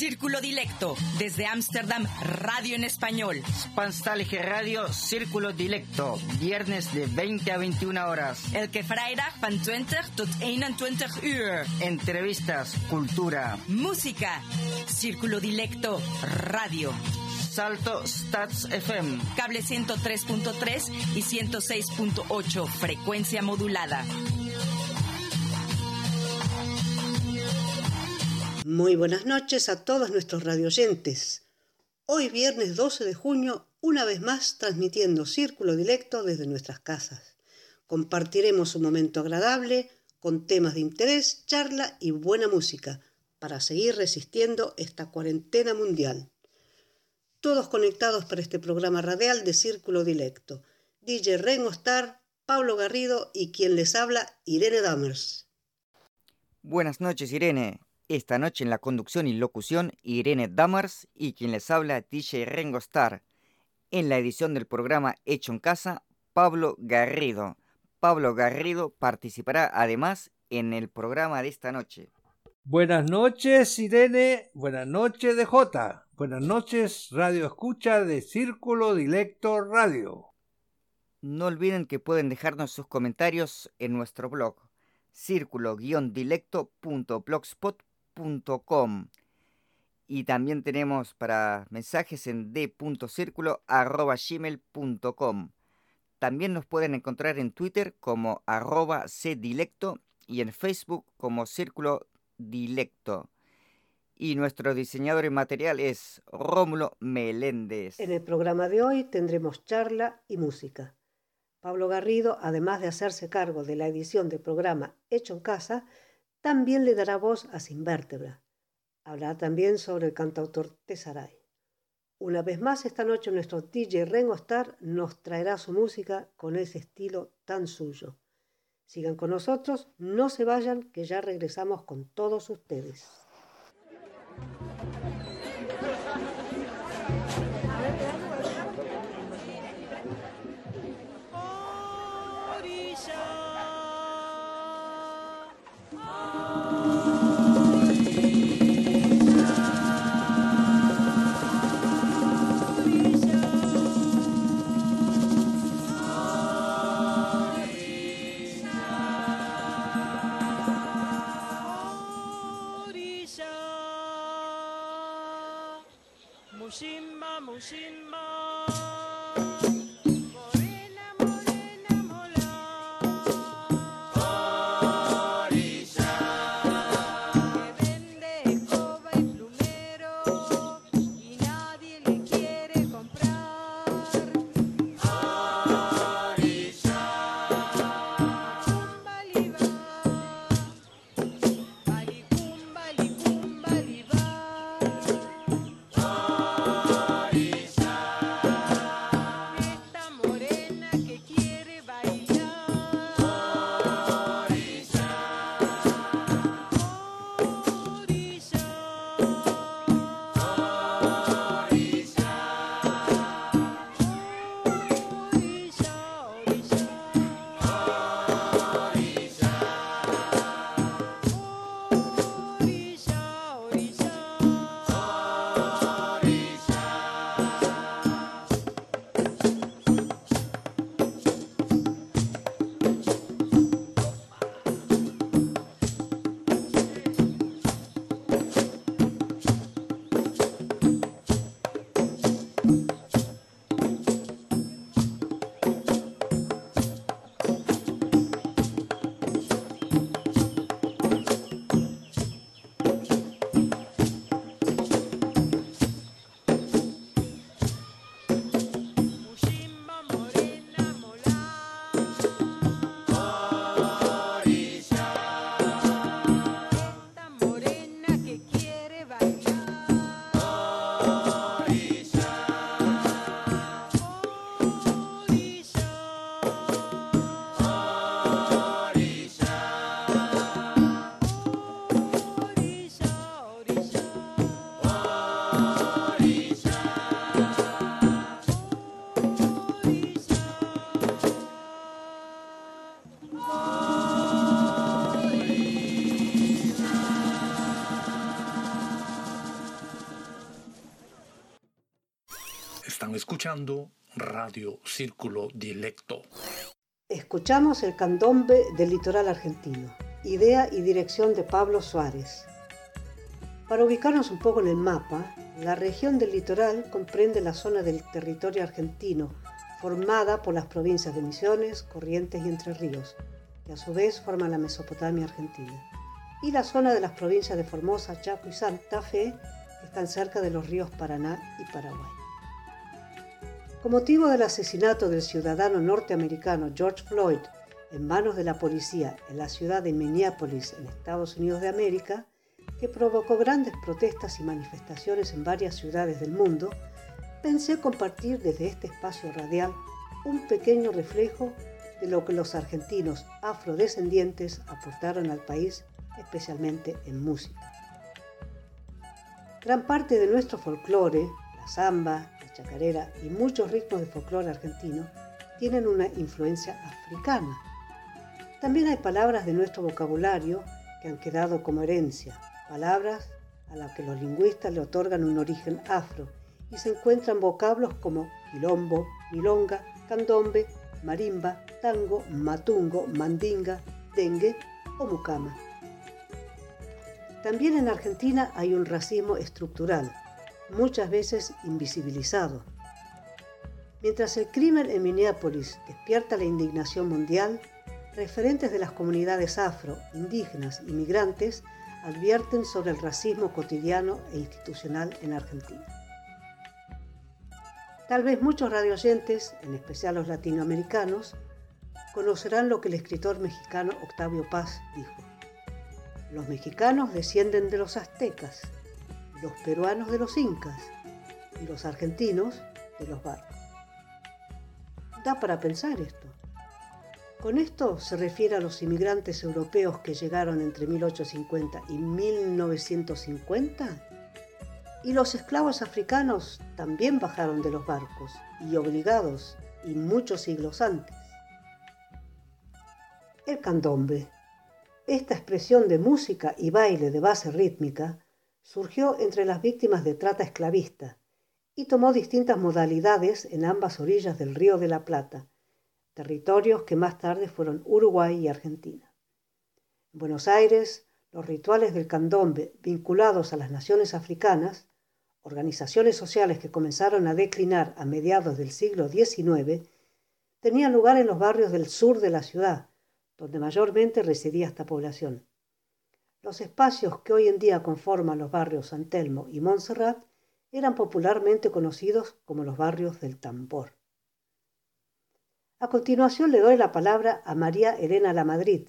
Círculo Dilecto, desde Ámsterdam, radio en español. Spanstalge Radio, Círculo Dilecto, viernes de 20 a 21 horas. Elke vrijdag van 20 tot 21 uur. Entrevistas, cultura, música. Círculo Dilecto, radio. Salto Stats FM. Cable 103.3 y 106.8, frecuencia modulada. Muy buenas noches a todos nuestros radioyentes. Hoy viernes 12 de junio, una vez más transmitiendo Círculo Directo desde nuestras casas. Compartiremos un momento agradable con temas de interés, charla y buena música para seguir resistiendo esta cuarentena mundial. Todos conectados para este programa radial de Círculo Directo. DJ Rengo Star, Pablo Garrido y quien les habla, Irene Dammers. Buenas noches, Irene. Esta noche en la conducción y locución Irene Damars y quien les habla DJ Rengo Star. En la edición del programa Hecho en Casa, Pablo Garrido. Pablo Garrido participará además en el programa de esta noche. Buenas noches Irene, buenas noches DJ, buenas noches Radio Escucha de Círculo Directo Radio. No olviden que pueden dejarnos sus comentarios en nuestro blog círculo-dilecto.blogspot.com y también tenemos para mensajes en d.círculo.gmail.com. También nos pueden encontrar en Twitter como arroba cdilecto y en Facebook como Círculo Dilecto. Y nuestro diseñador en material es Rómulo Meléndez. En el programa de hoy tendremos charla y música. Pablo Garrido, además de hacerse cargo de la edición del programa Hecho en Casa, también le dará voz a Sin Vértebra. Hablará también sobre el cantautor Tesaray. Una vez más esta noche nuestro DJ Rengo Star nos traerá su música con ese estilo tan suyo. Sigan con nosotros, no se vayan, que ya regresamos con todos ustedes. she in Escuchando Radio Círculo Dilecto. Escuchamos el candombe del litoral argentino, idea y dirección de Pablo Suárez. Para ubicarnos un poco en el mapa, la región del litoral comprende la zona del territorio argentino, formada por las provincias de Misiones, Corrientes y Entre Ríos, que a su vez forman la Mesopotamia argentina, y la zona de las provincias de Formosa, Chaco y Santa Fe, que están cerca de los ríos Paraná y Paraguay. Con motivo del asesinato del ciudadano norteamericano George Floyd en manos de la policía en la ciudad de Minneapolis, en Estados Unidos de América, que provocó grandes protestas y manifestaciones en varias ciudades del mundo, pensé compartir desde este espacio radial un pequeño reflejo de lo que los argentinos afrodescendientes aportaron al país, especialmente en música. Gran parte de nuestro folclore, la samba, chacarera y muchos ritmos de folclore argentino tienen una influencia africana. También hay palabras de nuestro vocabulario que han quedado como herencia, palabras a las que los lingüistas le otorgan un origen afro y se encuentran vocablos como quilombo, milonga, candombe, marimba, tango, matungo, mandinga, dengue o mucama. También en Argentina hay un racismo estructural, muchas veces invisibilizado. Mientras el crimen en Minneapolis despierta la indignación mundial, referentes de las comunidades afro, indígenas y migrantes advierten sobre el racismo cotidiano e institucional en Argentina. Tal vez muchos radioyentes, en especial los latinoamericanos, conocerán lo que el escritor mexicano Octavio Paz dijo. Los mexicanos descienden de los aztecas, los peruanos de los incas y los argentinos de los barcos. Da para pensar esto. Con esto se refiere a los inmigrantes europeos que llegaron entre 1850 y 1950 y los esclavos africanos también bajaron de los barcos y obligados y muchos siglos antes. El candombe, esta expresión de música y baile de base rítmica, surgió entre las víctimas de trata esclavista y tomó distintas modalidades en ambas orillas del Río de la Plata, territorios que más tarde fueron Uruguay y Argentina. En Buenos Aires, los rituales del candombe vinculados a las naciones africanas, organizaciones sociales que comenzaron a declinar a mediados del siglo XIX, tenían lugar en los barrios del sur de la ciudad, donde mayormente residía esta población. Los espacios que hoy en día conforman los barrios San Telmo y Montserrat eran popularmente conocidos como los barrios del tambor. A continuación le doy la palabra a María Elena Lamadrid,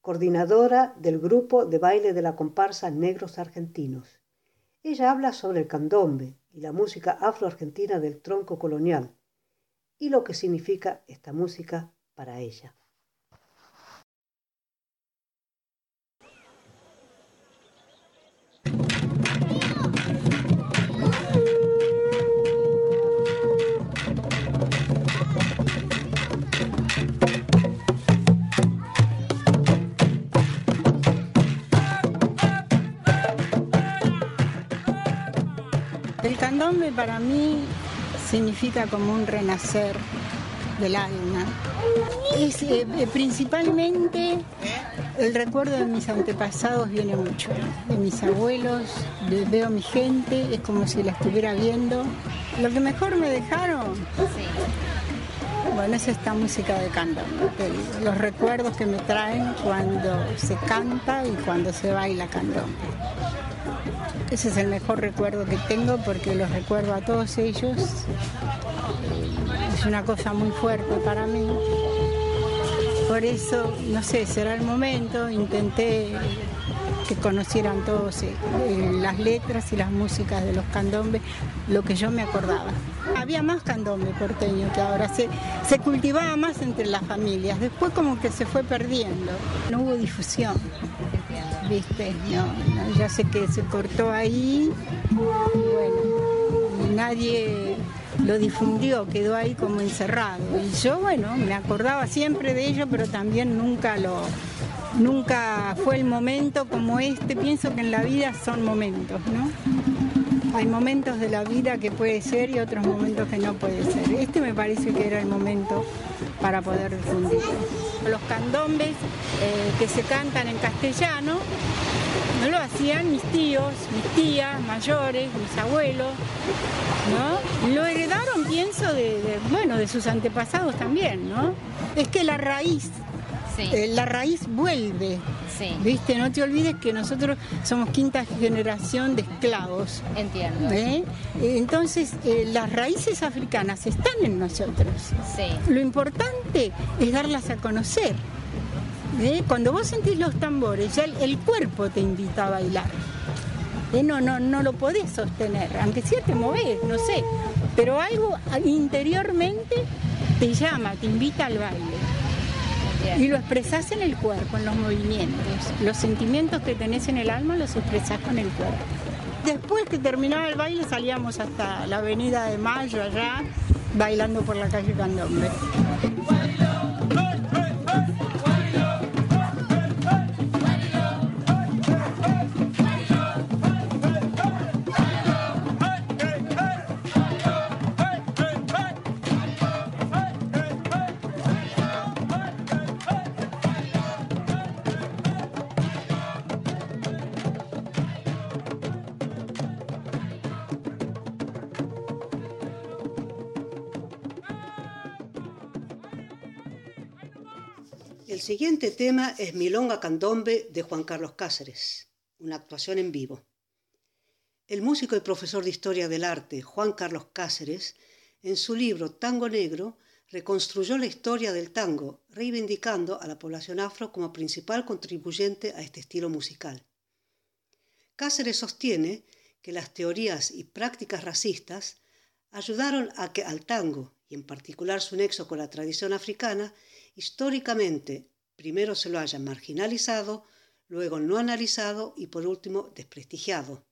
coordinadora del grupo de baile de la comparsa Negros Argentinos. Ella habla sobre el candombe y la música afroargentina del tronco colonial y lo que significa esta música para ella. Candombe para mí significa como un renacer del alma. Es, eh, eh, principalmente el recuerdo de mis antepasados viene mucho, de mis abuelos, veo mi gente, es como si la estuviera viendo. Lo que mejor me dejaron, bueno, es esta música de candombe, los recuerdos que me traen cuando se canta y cuando se baila candombe. Ese es el mejor recuerdo que tengo porque los recuerdo a todos ellos. Es una cosa muy fuerte para mí. Por eso, no sé, será el momento. Intenté que conocieran todos eh, las letras y las músicas de los candombes, lo que yo me acordaba. Había más candombe porteño que ahora, se, se cultivaba más entre las familias, después como que se fue perdiendo, no hubo difusión viste, no, ya sé que se cortó ahí, bueno, nadie lo difundió, quedó ahí como encerrado. Y yo, bueno, me acordaba siempre de ello, pero también nunca lo, nunca fue el momento como este. Pienso que en la vida son momentos, ¿no? Hay momentos de la vida que puede ser y otros momentos que no puede ser. Este me parece que era el momento para poder difundirlo. Los candombes eh, que se cantan en castellano no lo hacían mis tíos, mis tías mayores, mis abuelos, ¿no? Lo heredaron, pienso, de, bueno, de sus antepasados también, ¿no? Es que la raíz, eh, la raíz vuelve, ¿viste? No te olvides que nosotros somos quinta generación de esclavos. Entiendo. ¿eh? Entonces, eh, las raíces africanas están en nosotros. Sí. Lo importante es darlas a conocer. Cuando vos sentís los tambores, ya el, cuerpo te invita a bailar. No, no, no lo podés sostener, aunque sí te movés, no sé. Pero algo interiormente te llama, te invita al baile. Y lo expresás en el cuerpo, en los movimientos. Los sentimientos que tenés en el alma los expresás con el cuerpo. Después que terminaba el baile salíamos hasta la avenida de Mayo allá, bailando por la calle Candombe. Siguiente tema es Milonga Candombe de Juan Carlos Cáceres, una actuación en vivo. El músico y profesor de Historia del Arte Juan Carlos Cáceres, en su libro Tango Negro, reconstruyó la historia del tango, reivindicando a la población afro como principal contribuyente a este estilo musical. Cáceres sostiene que las teorías y prácticas racistas ayudaron a que al tango, y en particular su nexo con la tradición africana, históricamente primero se lo haya marginalizado, luego no analizado y por último desprestigiado.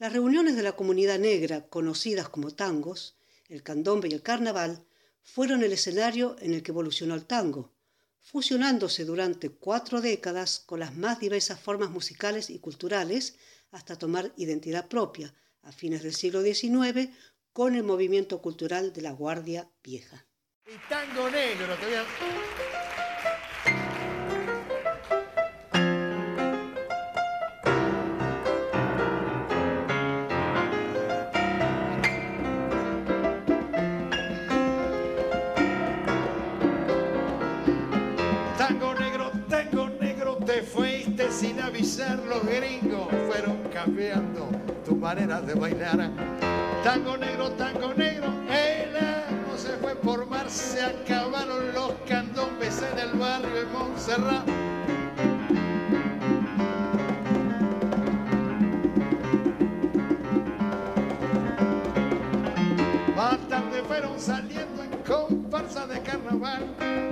Las reuniones de la comunidad negra, conocidas como tangos, el candombe y el carnaval, fueron el escenario en el que evolucionó el tango, fusionándose durante cuatro décadas con las más diversas formas musicales y culturales hasta tomar identidad propia, a fines del siglo XIX, con el movimiento cultural de la Guardia Vieja. tango negro, sin los gringos fueron cambiando tu manera de bailar. Tango negro, tango negro, el no se fue por mar, se acabaron los candombes en el barrio de Montserrat. Más tarde fueron saliendo en comparsa de carnaval,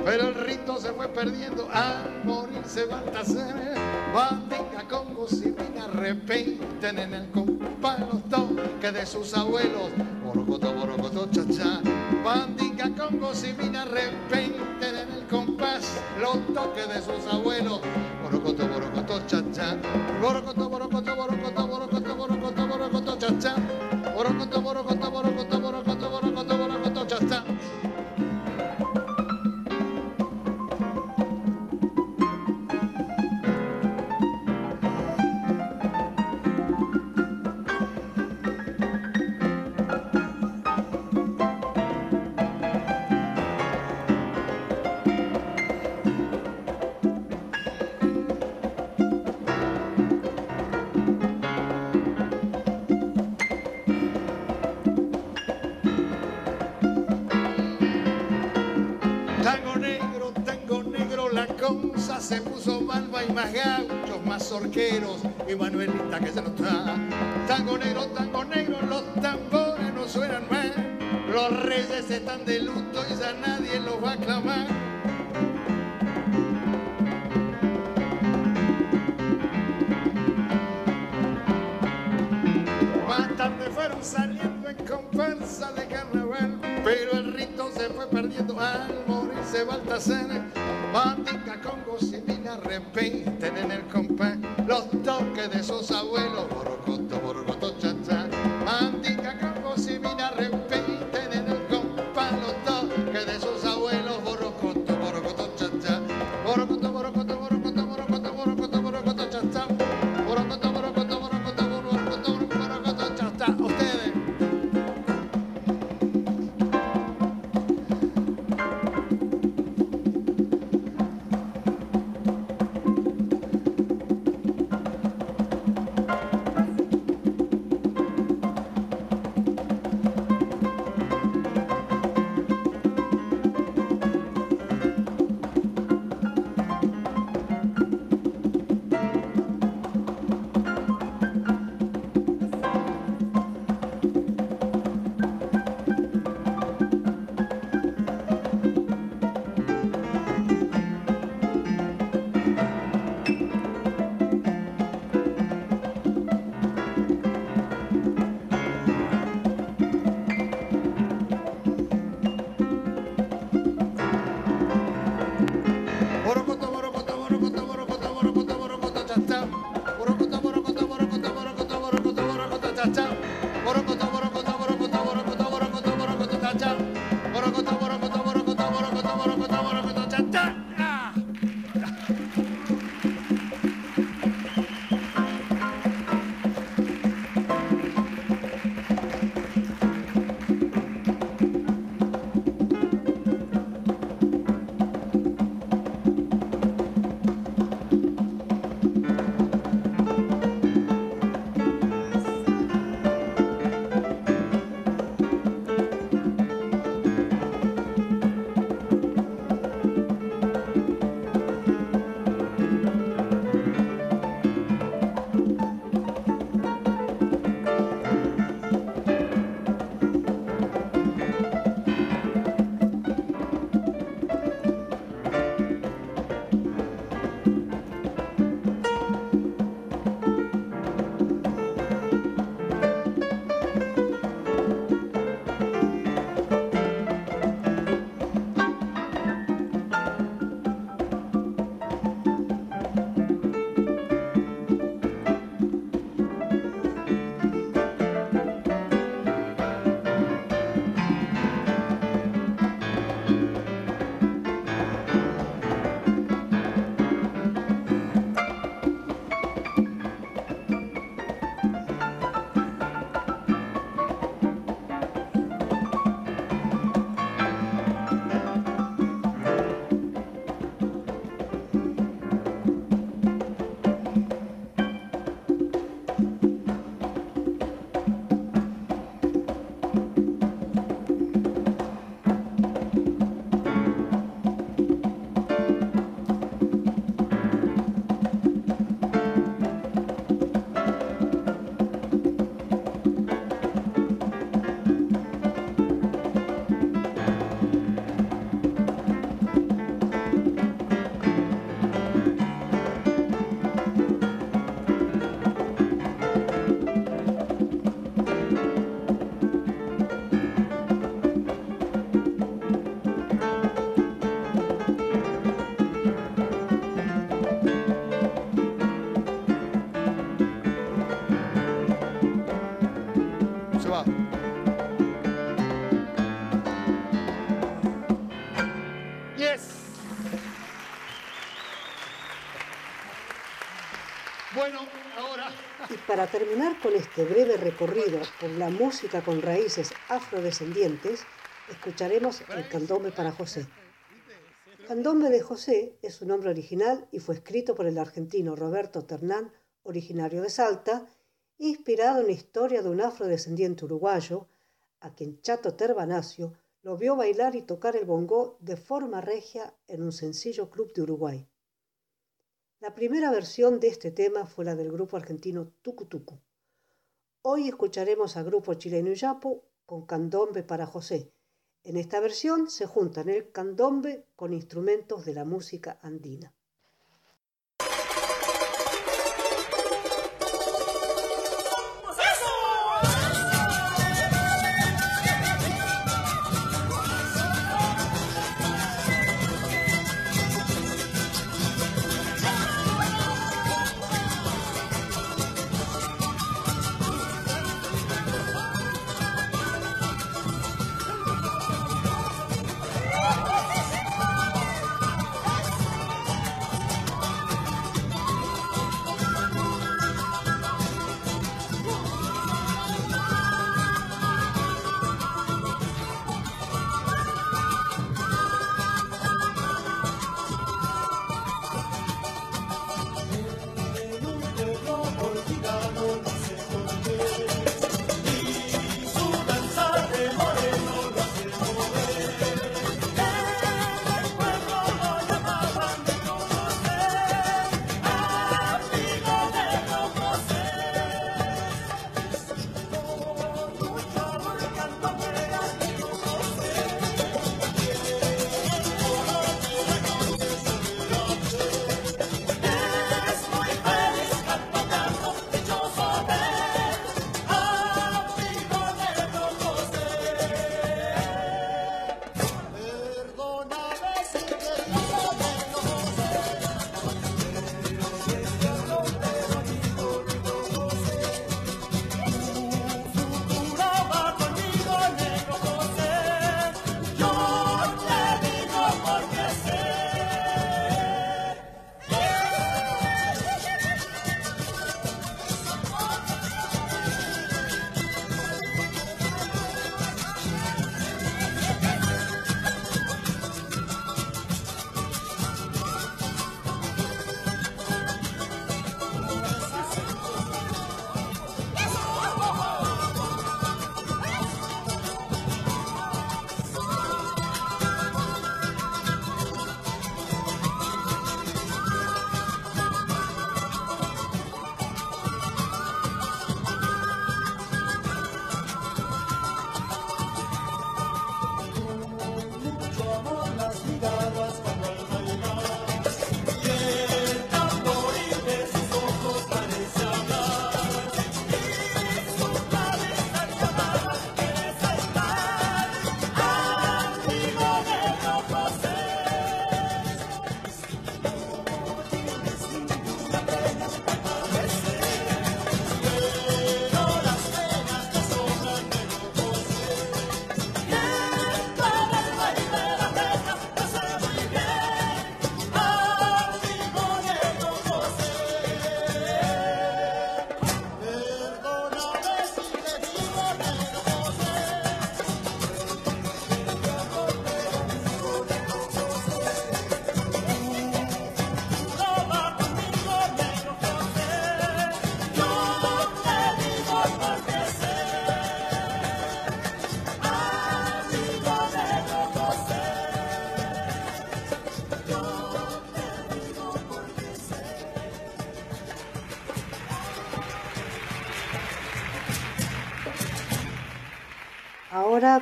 pero el rito se fue perdiendo al morirse Baltasar. Bandinga con y repiten en el compás los toques de sus abuelos. Borocoto, borocoto, cha Bandinga con y repiten en el compás los toques de sus abuelos. Y Manuelita que se nos está. Tango negro, tango negro, los tambores no suenan más. Los reyes están de luto y ya nadie los va a clamar. Más tarde fueron saliendo en comparsa de carnaval, pero el rito se fue perdiendo al morirse Baltasar. Bandinga, Congo, Simina repiten en el compás los toques de sus abuelos. Para terminar con este breve recorrido por la música con raíces afrodescendientes, escucharemos el candombe para José. Candombe de José es su nombre original y fue escrito por el argentino Roberto Ternán, originario de Salta, inspirado en la historia de un afrodescendiente uruguayo, a quien Chato Terbanacio lo vio bailar y tocar el bongó de forma regia en un sencillo club de Uruguay. La primera versión de este tema fue la del grupo argentino Tucu Hoy escucharemos a grupo chileno Yapo con Candombe para José. En esta versión se juntan el candombe con instrumentos de la música andina.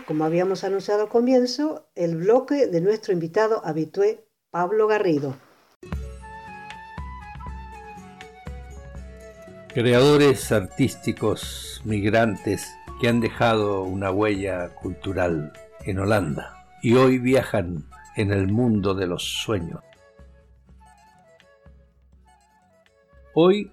Como habíamos anunciado al comienzo, el bloque de nuestro invitado habitué, Pablo Garrido. Creadores artísticos migrantes que han dejado una huella cultural en Holanda y hoy viajan en el mundo de los sueños. Hoy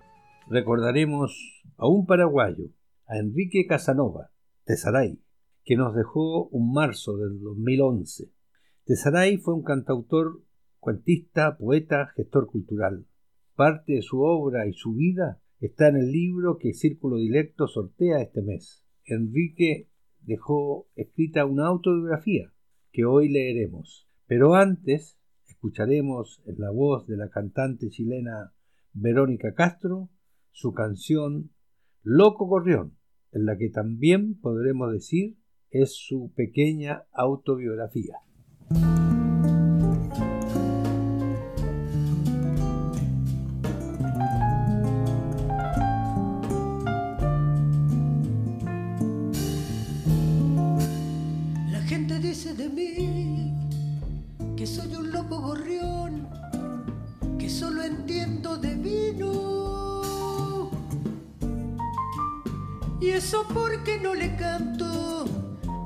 recordaremos a un paraguayo, a Enrique Casanova, de Saray, que nos dejó un marzo del 2011. Tesaray fue un cantautor, cuentista, poeta, gestor cultural. Parte de su obra y su vida está en el libro que Círculo Directo sortea este mes. Enrique dejó escrita una autobiografía que hoy leeremos. Pero antes escucharemos en la voz de la cantante chilena Verónica Castro su canción Loco Gorrión, en la que también podremos decir es su pequeña autobiografía. La gente dice de mí que soy un loco gorrión, que solo entiendo de vino. Y eso porque no le canto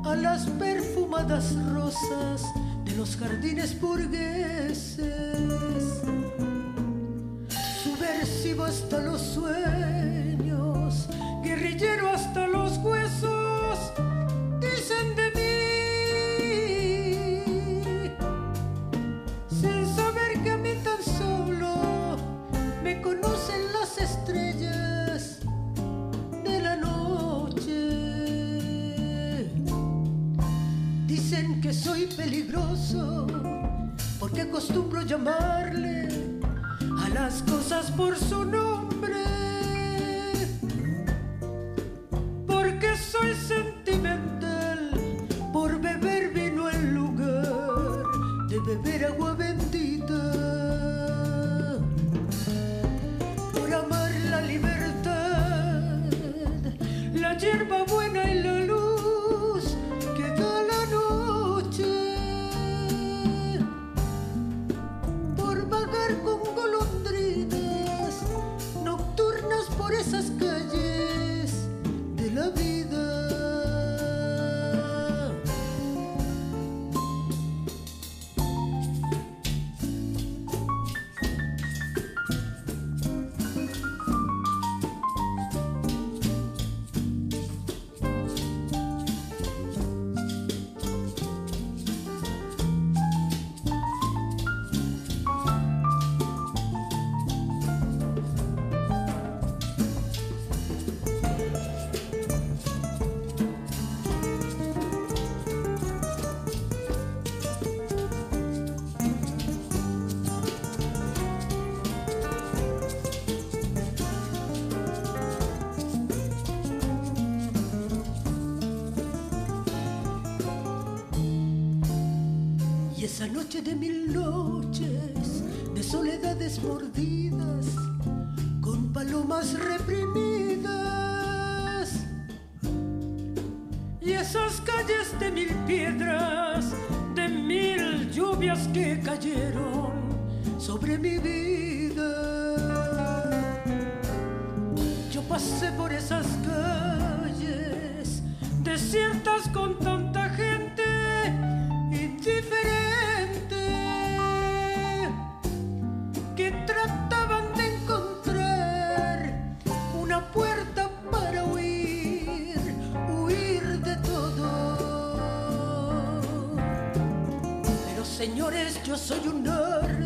a las perfumadas rosas de los jardines burgueses. Subversivo hasta los sueños, guerrillero hasta los huesos, dicen de mí. Sin saber que a mí tan solo me conocen las estrellas que soy peligroso porque acostumbro llamarle a las cosas por su nombre. Sobre mi vida. Yo pasé por esas calles desiertas con tanta gente indiferente que trataban de encontrar una puerta para huir, huir de todo. Pero señores, yo soy un fuerte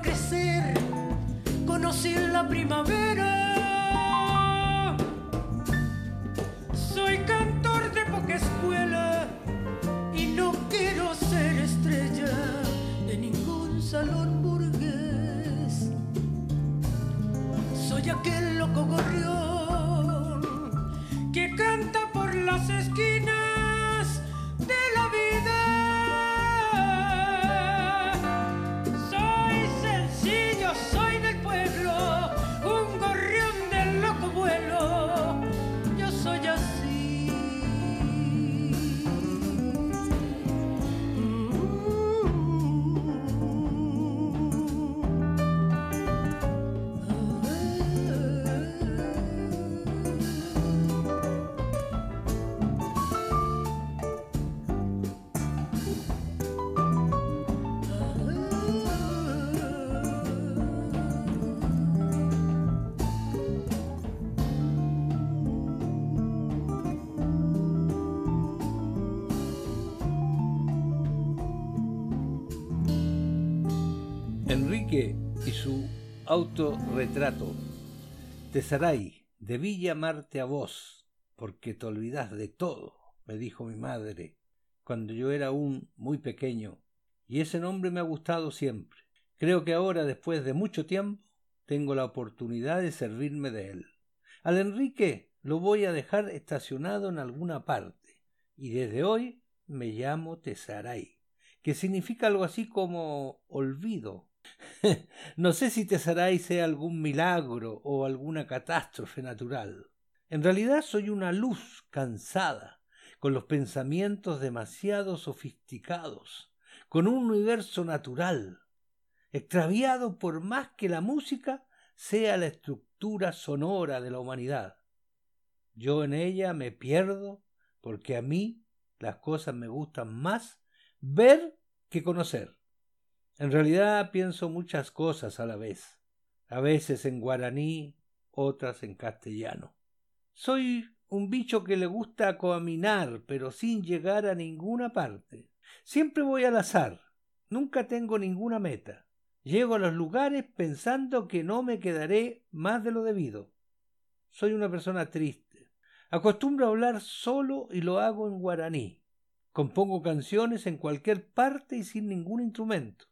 crecer. Conocí la primavera. Soy cantor de poca escuela y no quiero ser estrella de ningún salón burgués. Soy aquel loco gorrión que canta Autorretrato. Tesaray, debí llamarte a vos, porque te olvidas de todo, me dijo mi madre, cuando yo era aún muy pequeño, y ese nombre me ha gustado siempre. Creo que ahora, después de mucho tiempo, tengo la oportunidad de servirme de él. Al Enrique lo voy a dejar estacionado en alguna parte, y desde hoy me llamo Tesaray, que significa algo así como olvido no sé si Tesaray sea algún milagro o alguna catástrofe natural. En realidad soy una luz cansada, con los pensamientos demasiado sofisticados, con un universo natural, extraviado por más que la música sea la estructura sonora de la humanidad. Yo en ella me pierdo porque a mí las cosas me gustan más ver que conocer. En realidad pienso muchas cosas a la vez, a veces en guaraní, otras en castellano. Soy un bicho que le gusta coaminar, pero sin llegar a ninguna parte. Siempre voy al azar, nunca tengo ninguna meta. Llego a los lugares pensando que no me quedaré más de lo debido. Soy una persona triste. Acostumbro a hablar solo y lo hago en guaraní. Compongo canciones en cualquier parte y sin ningún instrumento.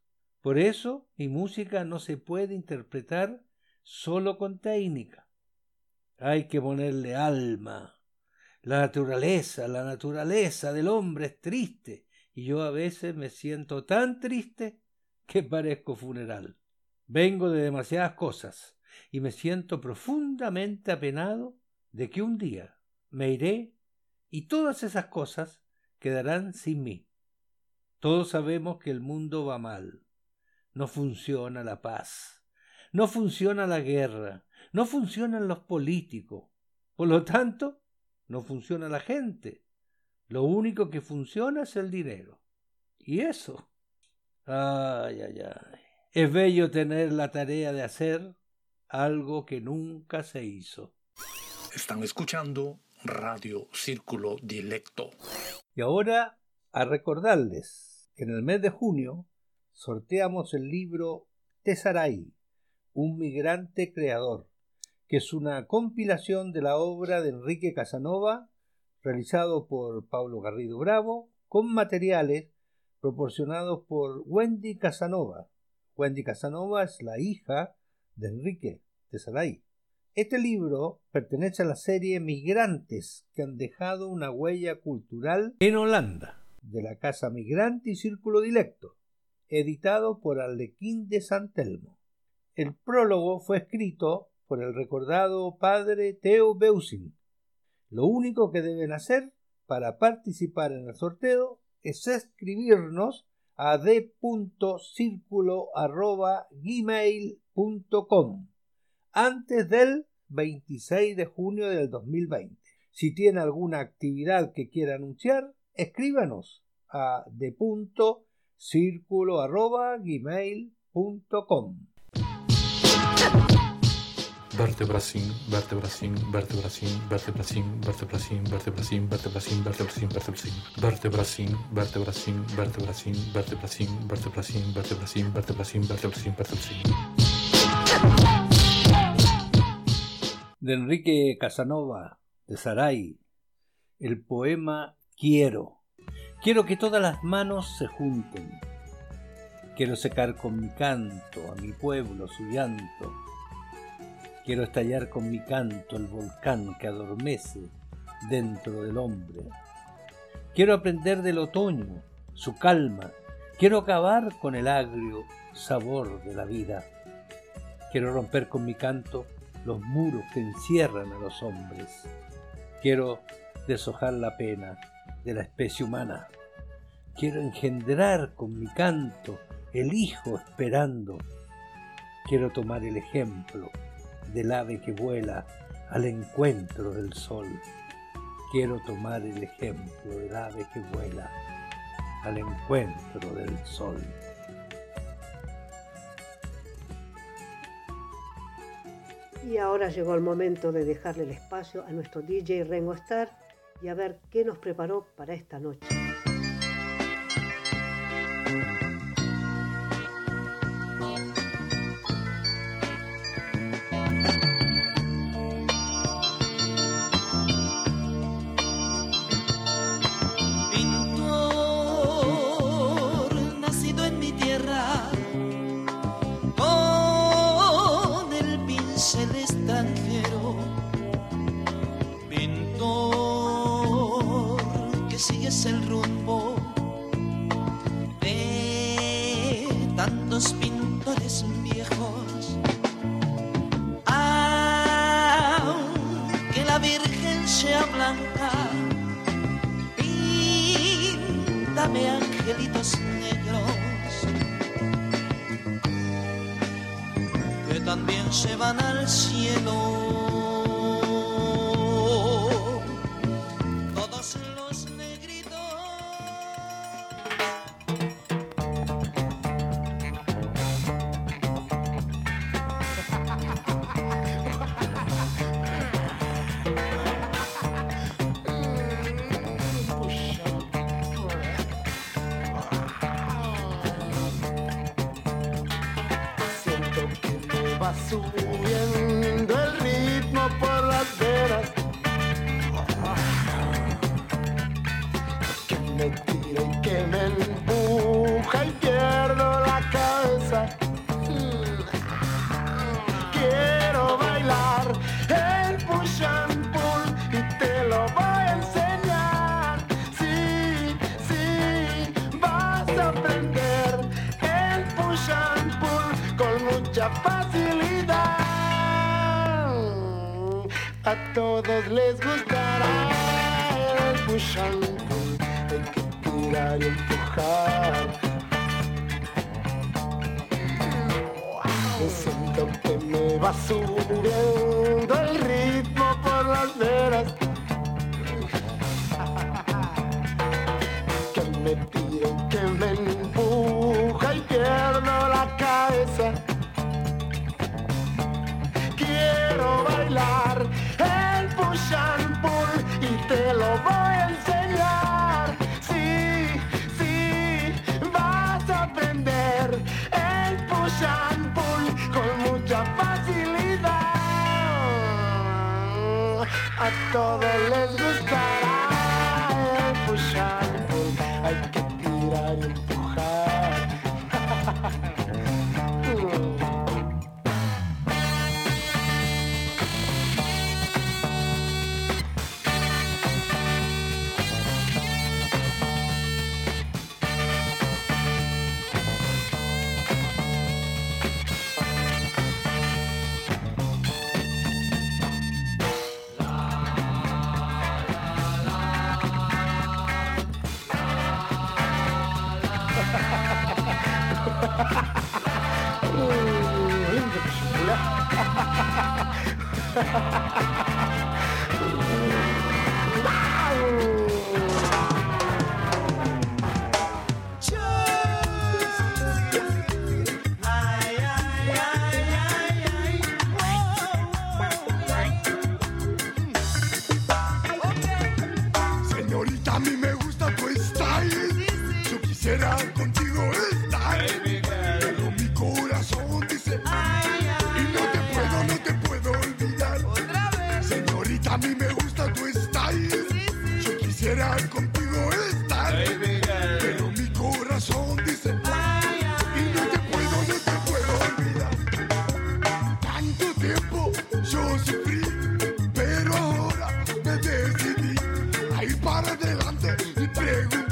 Por eso mi música no se puede interpretar solo con técnica. Hay que ponerle alma. La naturaleza, la naturaleza del hombre es triste y yo a veces me siento tan triste que parezco funeral. Vengo de demasiadas cosas y me siento profundamente apenado de que un día me iré y todas esas cosas quedarán sin mí. Todos sabemos que el mundo va mal no funciona la paz, no funciona la guerra, no funcionan los políticos. Por lo tanto, no funciona la gente. Lo único que funciona es el dinero. Y eso. Ay, ay, ay. Es bello tener la tarea de hacer algo que nunca se hizo. Están escuchando Radio Círculo Directo. Y ahora a recordarles que en el mes de junio sorteamos el libro Tesaray, un migrante creador, que es una compilación de la obra de Enrique Casanova, realizado por Pablo Garrido Bravo, con materiales proporcionados por Wendy Casanova. Wendy Casanova es la hija de Enrique Tesaray. Este libro pertenece a la serie Migrantes que han dejado una huella cultural en Holanda, de la Casa Migrante y Círculo Dilecto editado por Arlequín de San Telmo. El prólogo fue escrito por el recordado padre Theo Beusin. Lo único que deben hacer para participar en el sorteo es escribirnos a d.circulo.gmail.com antes del 26 de junio del 2020. Si tiene alguna actividad que quiera anunciar, escríbanos a d.circulo círculo arroba gmail.com vertebracin, vertebracin, vertebracin, vertebracin, vertebracin, vertebracin, vertebracin, vertebracin, vertebracin, vertebracin, vertebracin, vertebracin, vertebracin, vertebracin, vertebracin, vertebracin, vertebracin, De Enrique Casanova, de Saray, el poema Quiero. Quiero que todas las manos se junten. Quiero secar con mi canto a mi pueblo su llanto. Quiero estallar con mi canto el volcán que adormece dentro del hombre. Quiero aprender del otoño, su calma. Quiero acabar con el agrio sabor de la vida. Quiero romper con mi canto los muros que encierran a los hombres. Quiero deshojar la pena de la especie humana. Quiero engendrar con mi canto el hijo esperando. Quiero tomar el ejemplo del ave que vuela al encuentro del sol. Quiero tomar el ejemplo del ave que vuela al encuentro del sol. Y ahora llegó el momento de dejarle el espacio a nuestro DJ Rengo Star y a ver qué nos preparó para esta noche. Tantos pintores viejos. Aunque la Virgen sea blanca, píntame angelitos también se van al cielo. todos les gustará el push para adelante y pregunta.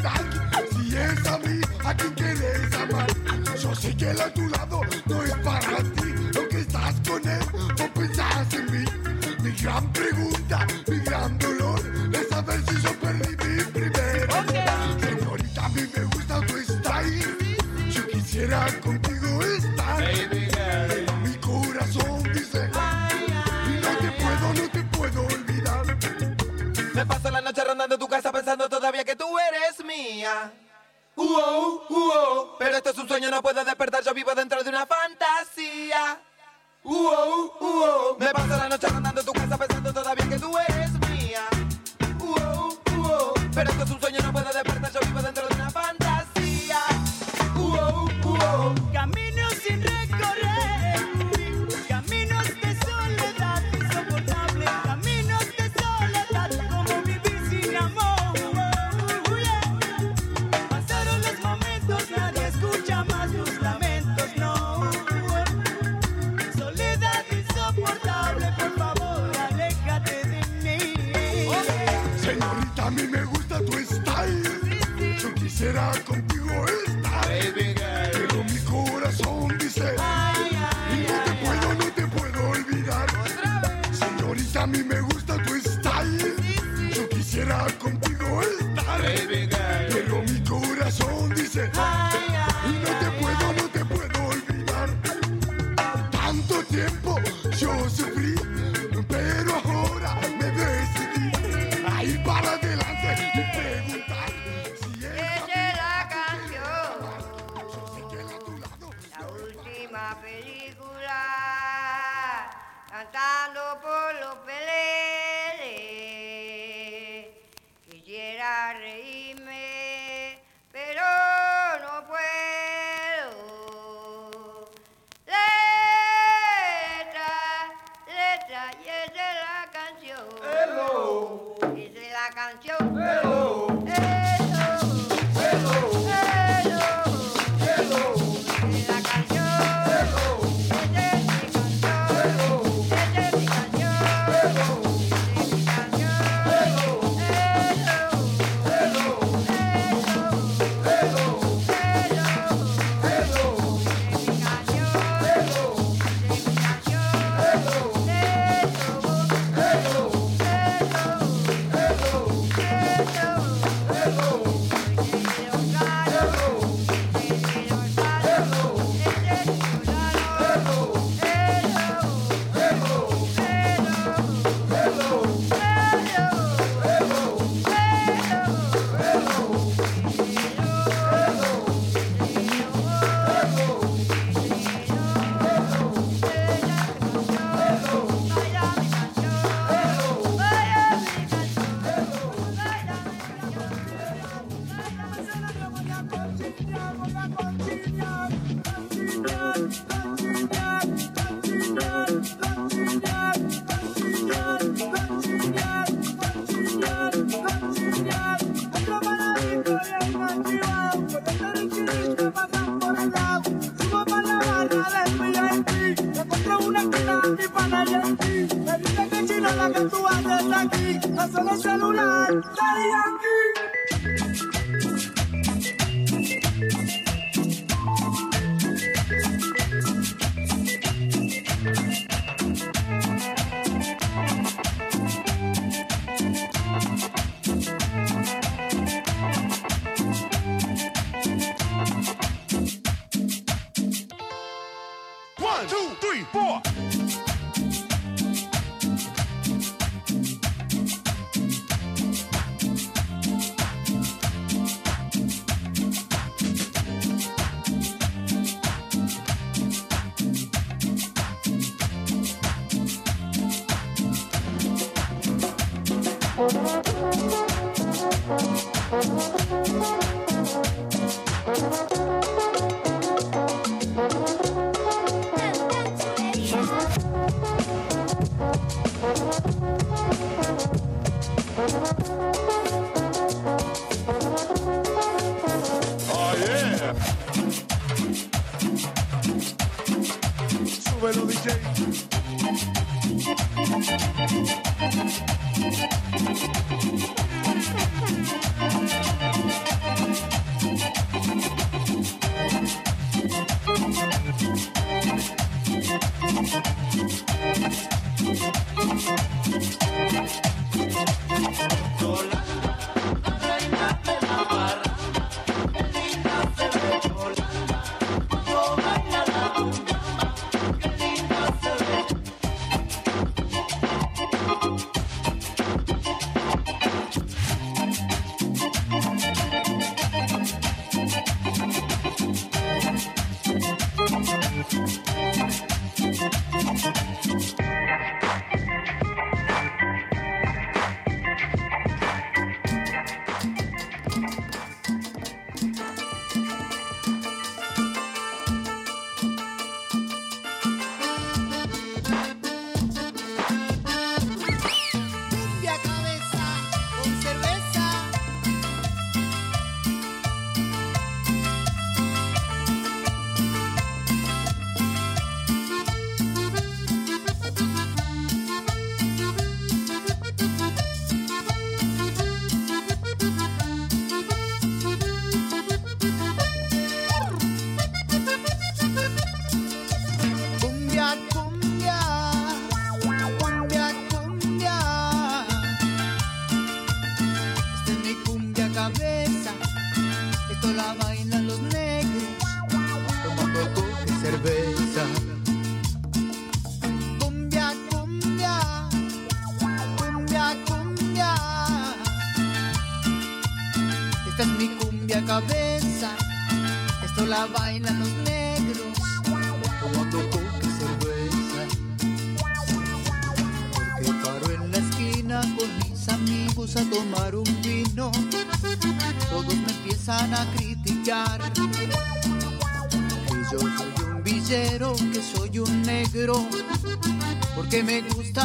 Solo celular, Daddy Yankee.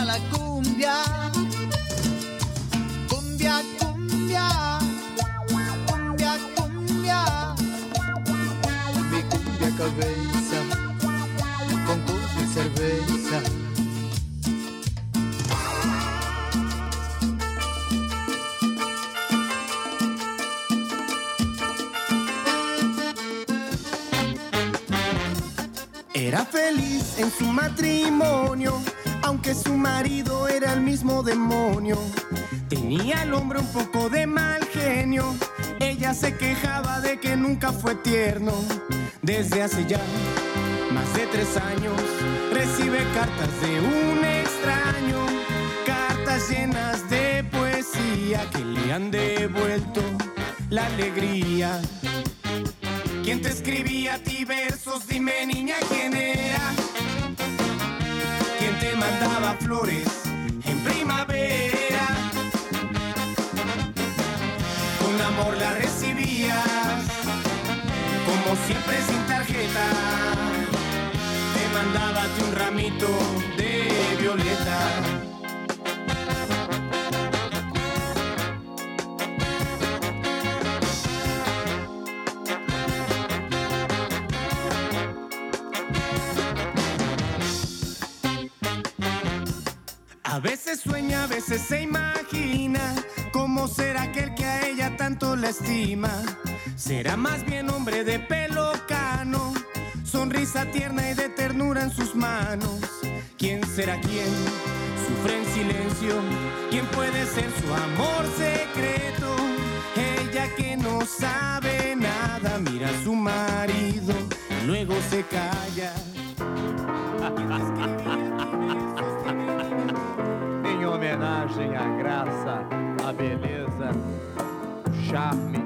La cumbia. Cumbia, cumbia. Cumbia, cumbia. Mi cumbia cabeza. Con coca y cerveza. Era feliz en su matrimonio, marido era el mismo demonio. Tenía al hombre un poco de mal genio, ella se quejaba de que nunca fue tierno. Desde hace ya más de tres años recibe cartas de un extraño, cartas llenas de poesía que le han devuelto la alegría. ¿Quién te escribía a ti versos? Dime niña quién era. ¿Quién te mandaba flores en primavera? Con amor la recibías, como siempre sin tarjeta. Te mandaba un ramito de violeta. Se imagina cómo será aquel que a ella tanto la estima. Será más bien hombre de pelo cano, sonrisa tierna y de ternura en sus manos. ¿Quién será quién? Sufre en silencio. ¿Quién puede ser su amor secreto? Ella que no sabe nada, mira a su marido, luego se calla. a graça, a beleza, o charme.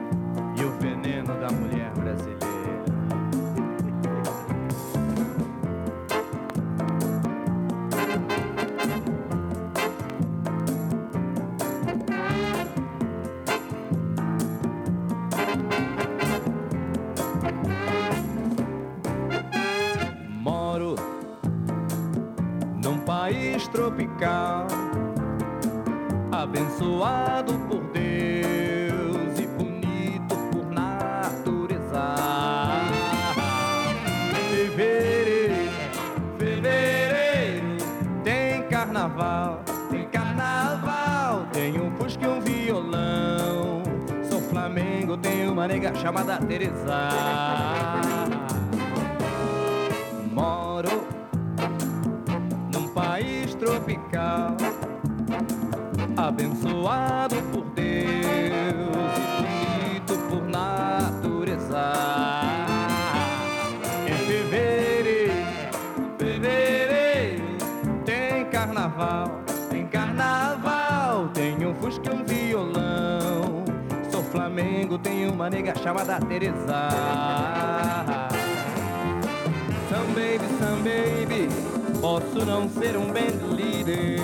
Posso não ser um band leader,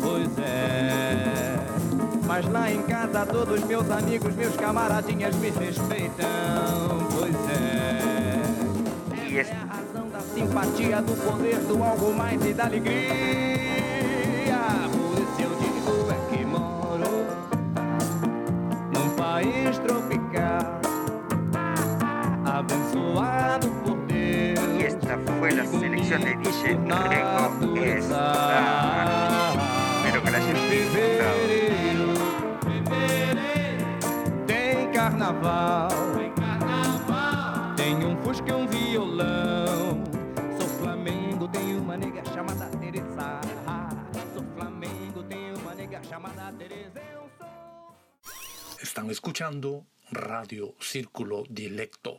pois é. Mas lá em casa todos meus amigos, meus camaradinhas me respeitam, pois é. É a razão da simpatia, do poder, do algo mais e da alegria. Por isso eu digo fue la selección de DJ Rengo esta. Espero que la hayan disfrutado. Tem carnaval, tem um fusca e um violão. Sou Flamengo, tenho uma nega chamada Teresa. Sou Flamengo, tenho uma nega chamada Teresa. Están escuchando Radio Círculo Dilecto.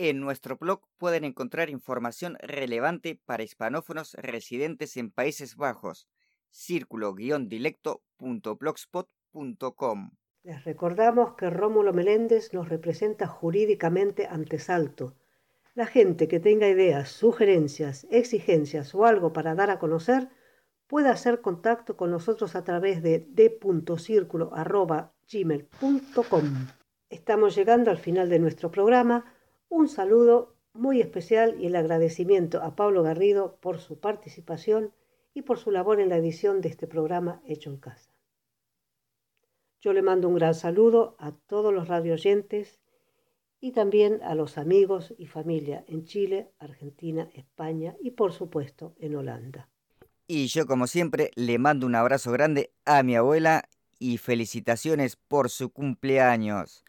En nuestro blog pueden encontrar información relevante para hispanófonos residentes en Países Bajos. círculo-dilecto.blogspot.com Les recordamos que Rómulo Meléndez nos representa jurídicamente ante Salto. La gente que tenga ideas, sugerencias, exigencias o algo para dar a conocer puede hacer contacto con nosotros a través de d.circulo.gmail.com. Estamos llegando al final de nuestro programa. Un saludo muy especial y el agradecimiento a Pablo Garrido por su participación y por su labor en la edición de este programa hecho en casa. Yo le mando un gran saludo a todos los radioyentes y también a los amigos y familia en Chile, Argentina, España y por supuesto en Holanda. Y yo como siempre le mando un abrazo grande a mi abuela y felicitaciones por su cumpleaños.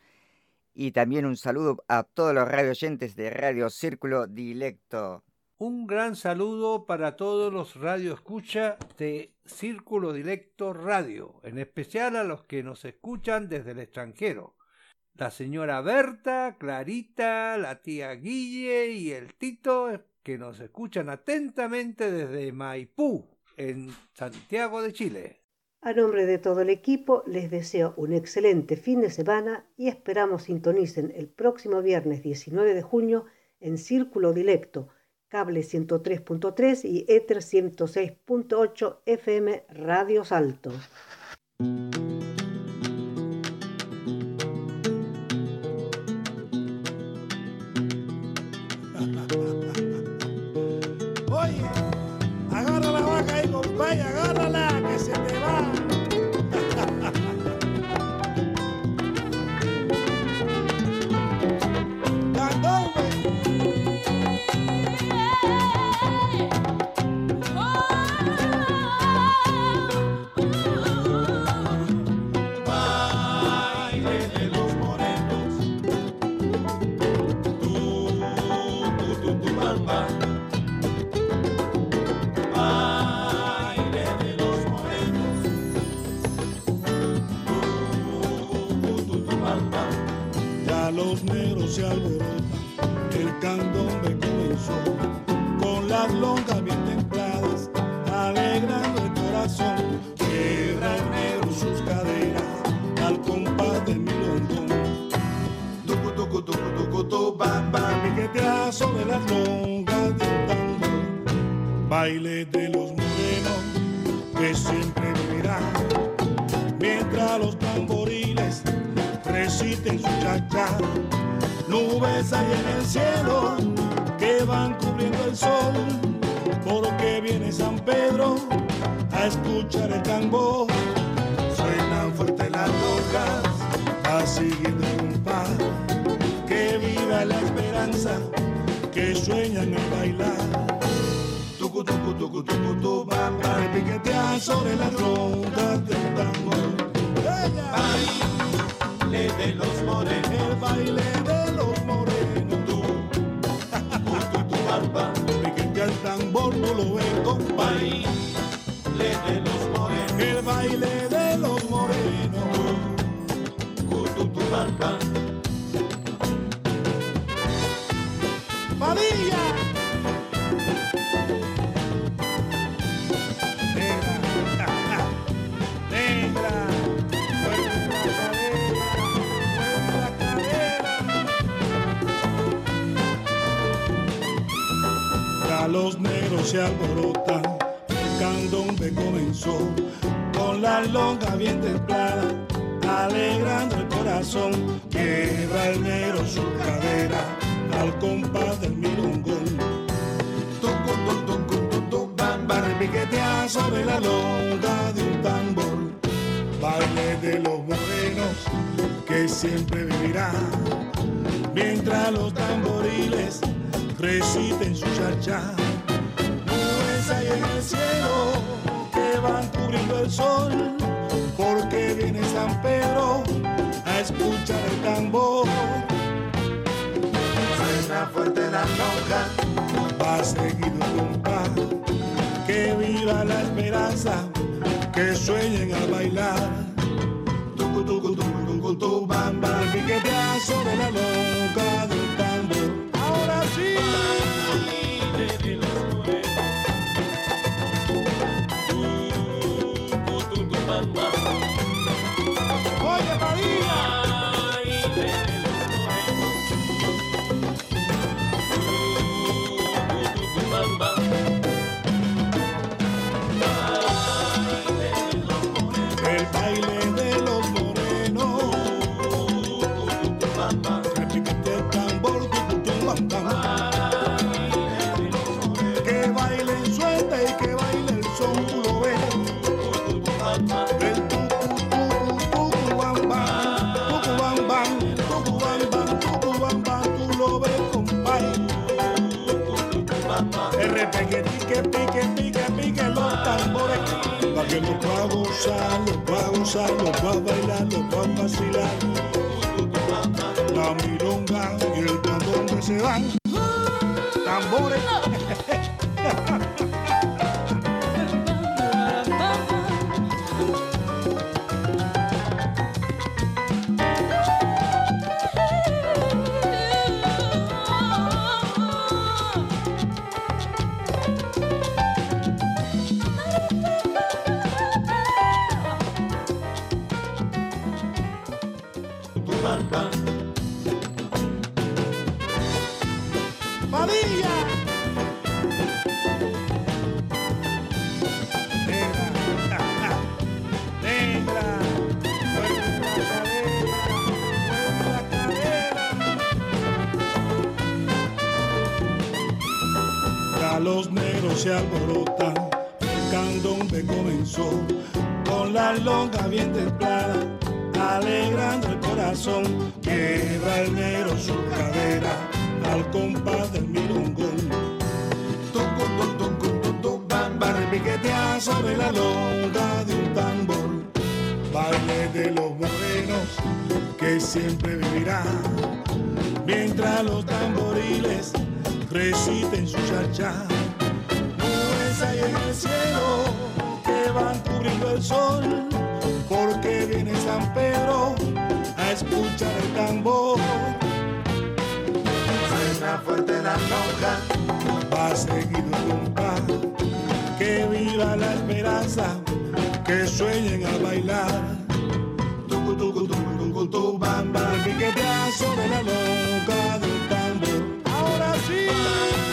Y también un saludo a todos los radioyentes de Radio Círculo Dilecto. Un gran saludo para todos los radioescucha de Círculo Directo Radio, en especial a los que nos escuchan desde el extranjero. La señora Berta, Clarita, la tía Guille y el Tito, que nos escuchan atentamente desde Maipú, en Santiago de Chile. A nombre de todo el equipo, les deseo un excelente fin de semana y esperamos sintonicen el próximo viernes 19 de junio en Círculo Directo cable 103.3 y Ether 106.8 FM Radio Salto. Con las longas bien templadas, alegrando el corazón. Quiebra el sus caderas, al compás del milongón. Tucu, tucu, tucu, tucu, tu, las longas de un tambor. Baile de los morenos, que siempre vivirá, mientras los tamboriles reciten su chachá. Nubes hay en el cielo van cubriendo el sol, porque viene San Pedro a escuchar el tambor. Suenan fuerte las lonjas, va siguiendo el compás. Que viva la esperanza, que sueñan en bailar. Tucu, tucu, tucu, tucu, tu, bam, bam, piquetea sobre las rondas del tambor. Baile de los morenos, el baile de los morenos. Tambor, no lo ves, compadre. Baile de los morenos, El baile de los morenos. Se alborotan, el candombe comenzó, con la longa bien templada, alegrando el corazón, quiebra el negro su cadera, al compás del milongón. Tucu, tum, tum, tum, tum, tum, bam, bam, piquetea sobre la longa de un tambor, baile de los morenos, que siempre vivirá, mientras los tamboriles reciten su chachá. Que van cubriendo el sol, porque viene San Pedro a escuchar el tambor. Suena fuerte la lonja, va seguido el compás, que viva la esperanza, que sueñen al bailar. Tucu, tucu, tucu, tucu, tu, bam, bam, piquetea sobre la lonja los va a gozar, los va a gozar, los va a bailar, los va a vacilar. La milonga y el que se van. Tambores. Los negros se alborotan, el candombe comenzó con la longa bien templada, alegrando el corazón, quiebra el negro su cadera al compás del milongón. Tum, tum, tum, tum, bam, repiquetea sobre la longa de un tambor. Baile de los morenos que siempre vivirá. Mientras los tamboriles reciten su chachá. Nubes hay en el cielo que van cubriendo el sol. Porque viene San Pedro a escuchar el tambor suena fuerte la lonja, va seguido el compás, que viva la esperanza, que sueñen a bailar. Tucu, tucu, tu, bam, bam, piquetea sobre la lonja del tambor. Música